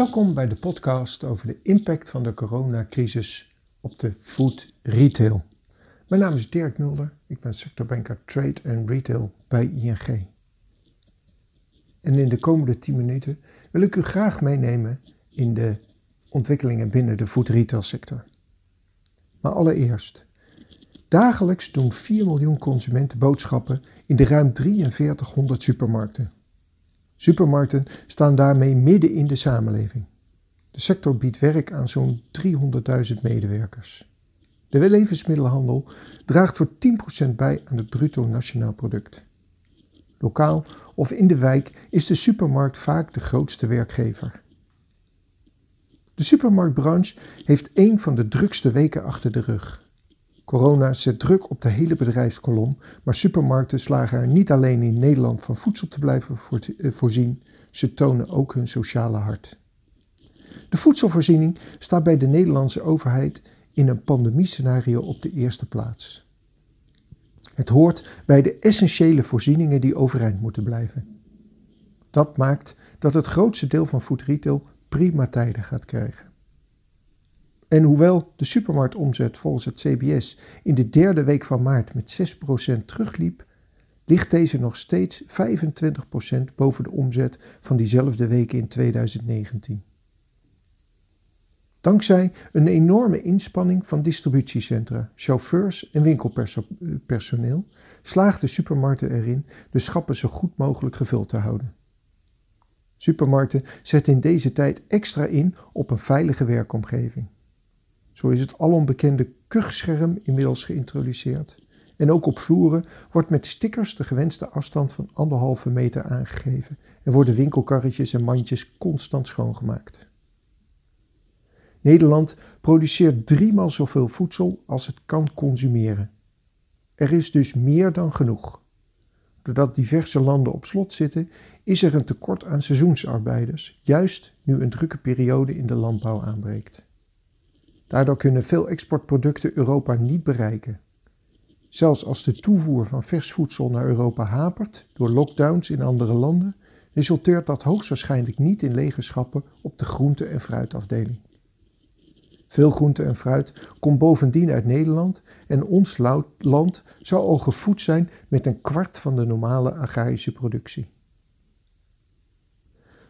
Welkom bij de podcast over de impact van de coronacrisis op de food retail. Mijn naam is Dirk Mulder, ik ben sectorbanker Trade en Retail bij ING. En in de komende 10 minuten wil ik u graag meenemen in de ontwikkelingen binnen de food retail sector. Maar allereerst, dagelijks doen 4 miljoen consumenten boodschappen in de ruim 4300 supermarkten. Supermarkten staan daarmee midden in de samenleving. De sector biedt werk aan zo'n 300.000 medewerkers. De levensmiddelenhandel draagt voor 10% bij aan het bruto nationaal product. Lokaal of in de wijk is de supermarkt vaak de grootste werkgever. De supermarktbranche heeft een van de drukste weken achter de rug. Corona zet druk op de hele bedrijfskolom, maar supermarkten slagen er niet alleen in Nederland van voedsel te blijven eh, voorzien, ze tonen ook hun sociale hart. De voedselvoorziening staat bij de Nederlandse overheid in een pandemiescenario op de eerste plaats. Het hoort bij de essentiële voorzieningen die overeind moeten blijven. Dat maakt dat het grootste deel van food retail prima tijden gaat krijgen. En hoewel de supermarktomzet volgens het CBS in de derde week van maart met 6% terugliep, ligt deze nog steeds 25% boven de omzet van diezelfde week in 2019. Dankzij een enorme inspanning van distributiecentra, chauffeurs en winkelpersoneel slaagden supermarkten erin de schappen zo goed mogelijk gevuld te houden. Supermarkten zetten in deze tijd extra in op een veilige werkomgeving. Zo is het alombekende kuchscherm inmiddels geïntroduceerd. En ook op vloeren wordt met stickers de gewenste afstand van anderhalve meter aangegeven en worden winkelkarretjes en mandjes constant schoongemaakt. Nederland produceert driemaal zoveel voedsel als het kan consumeren. Er is dus meer dan genoeg. Doordat diverse landen op slot zitten, is er een tekort aan seizoensarbeiders, juist nu een drukke periode in de landbouw aanbreekt. Daardoor kunnen veel exportproducten Europa niet bereiken. Zelfs als de toevoer van vers voedsel naar Europa hapert door lockdowns in andere landen, resulteert dat hoogstwaarschijnlijk niet in lege schappen op de groente- en fruitafdeling. Veel groente en fruit komt bovendien uit Nederland en ons land zou al gevoed zijn met een kwart van de normale agrarische productie.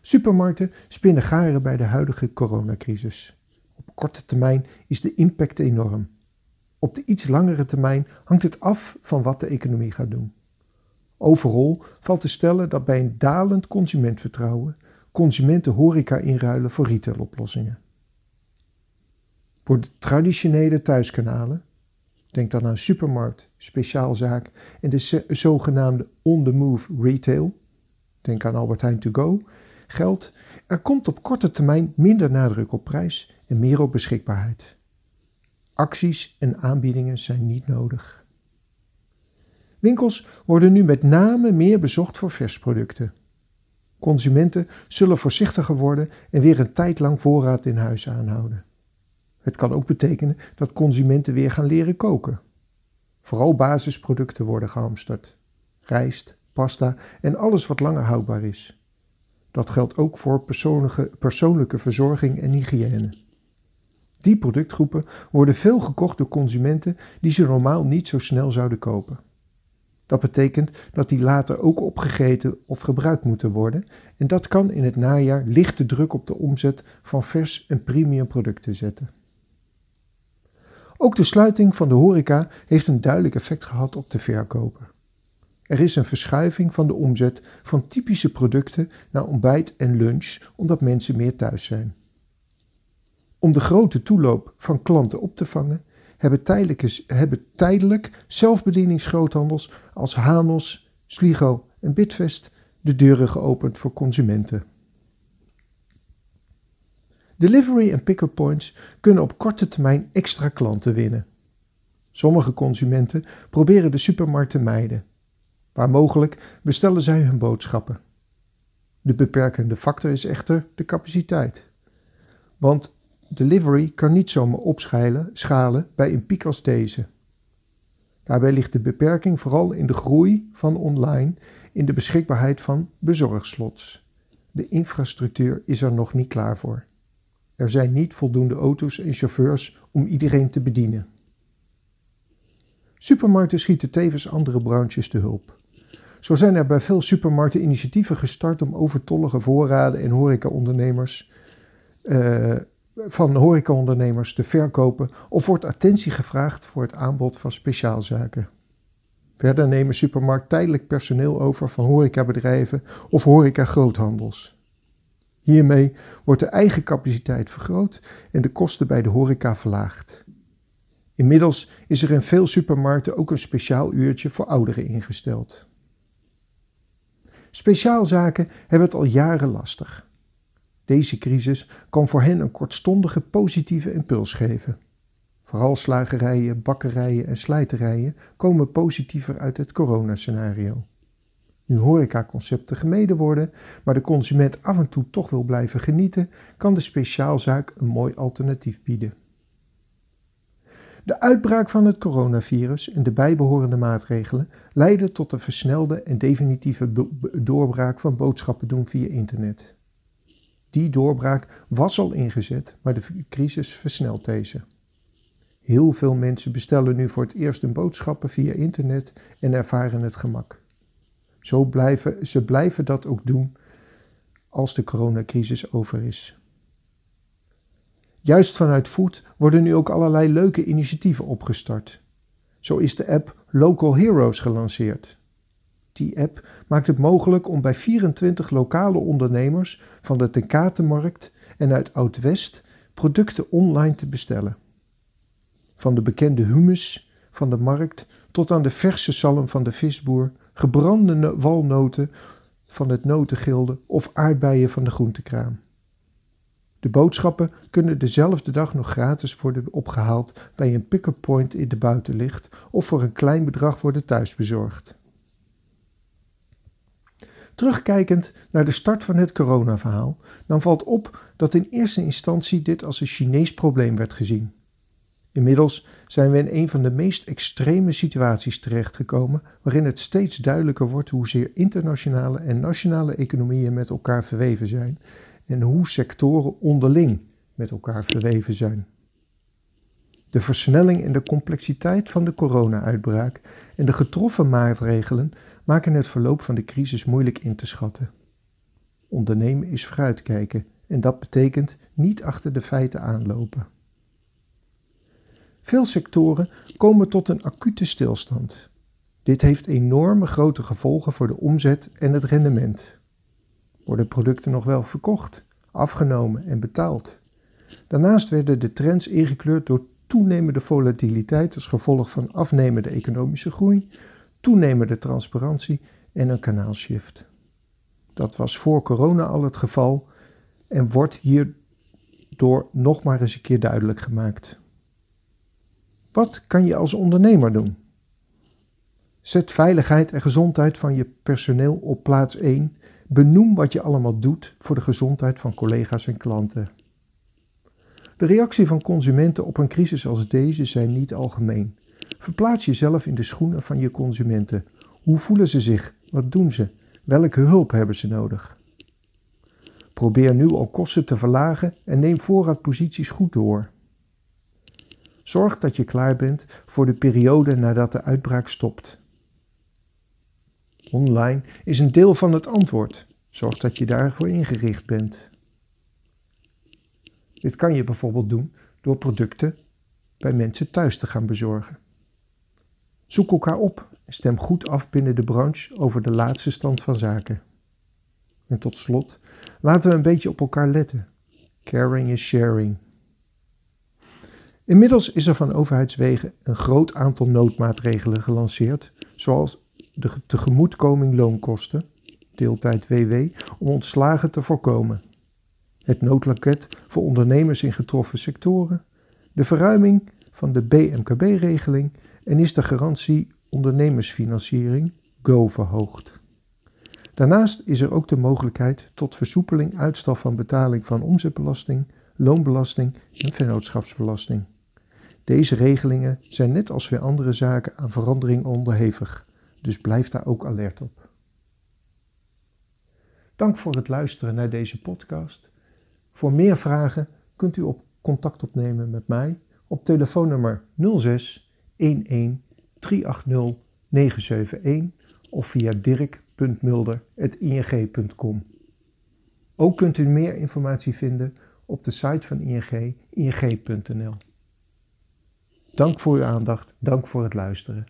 Supermarkten spinnen garen bij de huidige coronacrisis korte termijn is de impact enorm. Op de iets langere termijn hangt het af van wat de economie gaat doen. Overal valt te stellen dat bij een dalend consumentvertrouwen consumenten horeca inruilen voor retailoplossingen. Voor de traditionele thuiskanalen, denk dan aan supermarkt, speciaalzaak en de zogenaamde on-the-move retail, denk aan Albert Heijn to go, geldt er komt op korte termijn minder nadruk op prijs en meer op beschikbaarheid. Acties en aanbiedingen zijn niet nodig. Winkels worden nu met name meer bezocht voor versproducten. Consumenten zullen voorzichtiger worden en weer een tijd lang voorraad in huis aanhouden. Het kan ook betekenen dat consumenten weer gaan leren koken. Vooral basisproducten worden gehamsterd: rijst, pasta en alles wat langer houdbaar is. Dat geldt ook voor persoonlijke, persoonlijke verzorging en hygiëne. Die productgroepen worden veel gekocht door consumenten die ze normaal niet zo snel zouden kopen. Dat betekent dat die later ook opgegeten of gebruikt moeten worden en dat kan in het najaar lichte druk op de omzet van vers en premium producten zetten. Ook de sluiting van de horeca heeft een duidelijk effect gehad op de verkoper. Er is een verschuiving van de omzet van typische producten naar ontbijt en lunch omdat mensen meer thuis zijn. Om de grote toeloop van klanten op te vangen, hebben, hebben tijdelijk zelfbedieningsgroothandels als Hanos, Sligo en Bitfest de deuren geopend voor consumenten. Delivery en pick-up points kunnen op korte termijn extra klanten winnen. Sommige consumenten proberen de supermarkt te mijden. Waar mogelijk bestellen zij hun boodschappen. De beperkende factor is echter de capaciteit. Want delivery kan niet zomaar opschalen schalen bij een piek als deze. Daarbij ligt de beperking vooral in de groei van online in de beschikbaarheid van bezorgslots. De infrastructuur is er nog niet klaar voor. Er zijn niet voldoende auto's en chauffeurs om iedereen te bedienen. Supermarkten schieten tevens andere branches te hulp. Zo zijn er bij veel supermarkten initiatieven gestart om overtollige voorraden en horecaondernemers uh, van horecaondernemers te verkopen of wordt attentie gevraagd voor het aanbod van speciaalzaken. Verder nemen supermarkt tijdelijk personeel over van horecabedrijven of horeca-groothandels. Hiermee wordt de eigen capaciteit vergroot en de kosten bij de horeca verlaagd. Inmiddels is er in veel supermarkten ook een speciaal uurtje voor ouderen ingesteld. Speciaalzaken hebben het al jaren lastig. Deze crisis kan voor hen een kortstondige positieve impuls geven. Vooral slagerijen, bakkerijen en slijterijen komen positiever uit het coronascenario. Nu horecaconcepten gemeden worden, maar de consument af en toe toch wil blijven genieten, kan de speciaalzaak een mooi alternatief bieden. De uitbraak van het coronavirus en de bijbehorende maatregelen leidden tot de versnelde en definitieve doorbraak van boodschappen doen via internet. Die doorbraak was al ingezet, maar de crisis versnelt deze. Heel veel mensen bestellen nu voor het eerst hun boodschappen via internet en ervaren het gemak. Zo blijven, ze blijven dat ook doen als de coronacrisis over is. Juist vanuit Food worden nu ook allerlei leuke initiatieven opgestart. Zo is de app Local Heroes gelanceerd. Die app maakt het mogelijk om bij 24 lokale ondernemers van de Tenkatenmarkt en uit Oud-West producten online te bestellen. Van de bekende hummus van de markt tot aan de verse zalm van de visboer, gebrande walnoten van het notengilde of aardbeien van de groentekraam. De boodschappen kunnen dezelfde dag nog gratis worden opgehaald bij een pick-up point in de buitenlicht of voor een klein bedrag worden thuisbezorgd. Terugkijkend naar de start van het coronaverhaal, dan valt op dat in eerste instantie dit als een Chinees probleem werd gezien. Inmiddels zijn we in een van de meest extreme situaties terechtgekomen, waarin het steeds duidelijker wordt hoezeer internationale en nationale economieën met elkaar verweven zijn en hoe sectoren onderling met elkaar verweven zijn. De versnelling en de complexiteit van de corona-uitbraak en de getroffen maatregelen maken het verloop van de crisis moeilijk in te schatten. Ondernemen is vooruitkijken en dat betekent niet achter de feiten aanlopen. Veel sectoren komen tot een acute stilstand. Dit heeft enorme grote gevolgen voor de omzet en het rendement. Worden producten nog wel verkocht, afgenomen en betaald? Daarnaast werden de trends ingekleurd door toenemende volatiliteit als gevolg van afnemende economische groei, toenemende transparantie en een kanaalshift. Dat was voor corona al het geval en wordt hierdoor nog maar eens een keer duidelijk gemaakt. Wat kan je als ondernemer doen? Zet veiligheid en gezondheid van je personeel op plaats 1. Benoem wat je allemaal doet voor de gezondheid van collega's en klanten. De reactie van consumenten op een crisis als deze zijn niet algemeen. Verplaats jezelf in de schoenen van je consumenten. Hoe voelen ze zich? Wat doen ze? Welke hulp hebben ze nodig? Probeer nu al kosten te verlagen en neem voorraadposities goed door. Zorg dat je klaar bent voor de periode nadat de uitbraak stopt. Online is een deel van het antwoord. Zorg dat je daarvoor ingericht bent. Dit kan je bijvoorbeeld doen door producten bij mensen thuis te gaan bezorgen. Zoek elkaar op en stem goed af binnen de branche over de laatste stand van zaken. En tot slot, laten we een beetje op elkaar letten. Caring is sharing. Inmiddels is er van overheidswegen een groot aantal noodmaatregelen gelanceerd, zoals de tegemoetkoming loonkosten, deeltijd WW, om ontslagen te voorkomen. Het noodloket voor ondernemers in getroffen sectoren, de verruiming van de BMKB-regeling en is de garantie ondernemersfinanciering GO verhoogd. Daarnaast is er ook de mogelijkheid tot versoepeling uitstel van betaling van omzetbelasting, loonbelasting en vennootschapsbelasting. Deze regelingen zijn net als weer andere zaken aan verandering onderhevig, dus blijf daar ook alert op. Dank voor het luisteren naar deze podcast. Voor meer vragen kunt u op contact opnemen met mij op telefoonnummer 06 11 380 971 of via dirk.mulder.ing.com. Ook kunt u meer informatie vinden op de site van ING, ing.nl. Dank voor uw aandacht, dank voor het luisteren.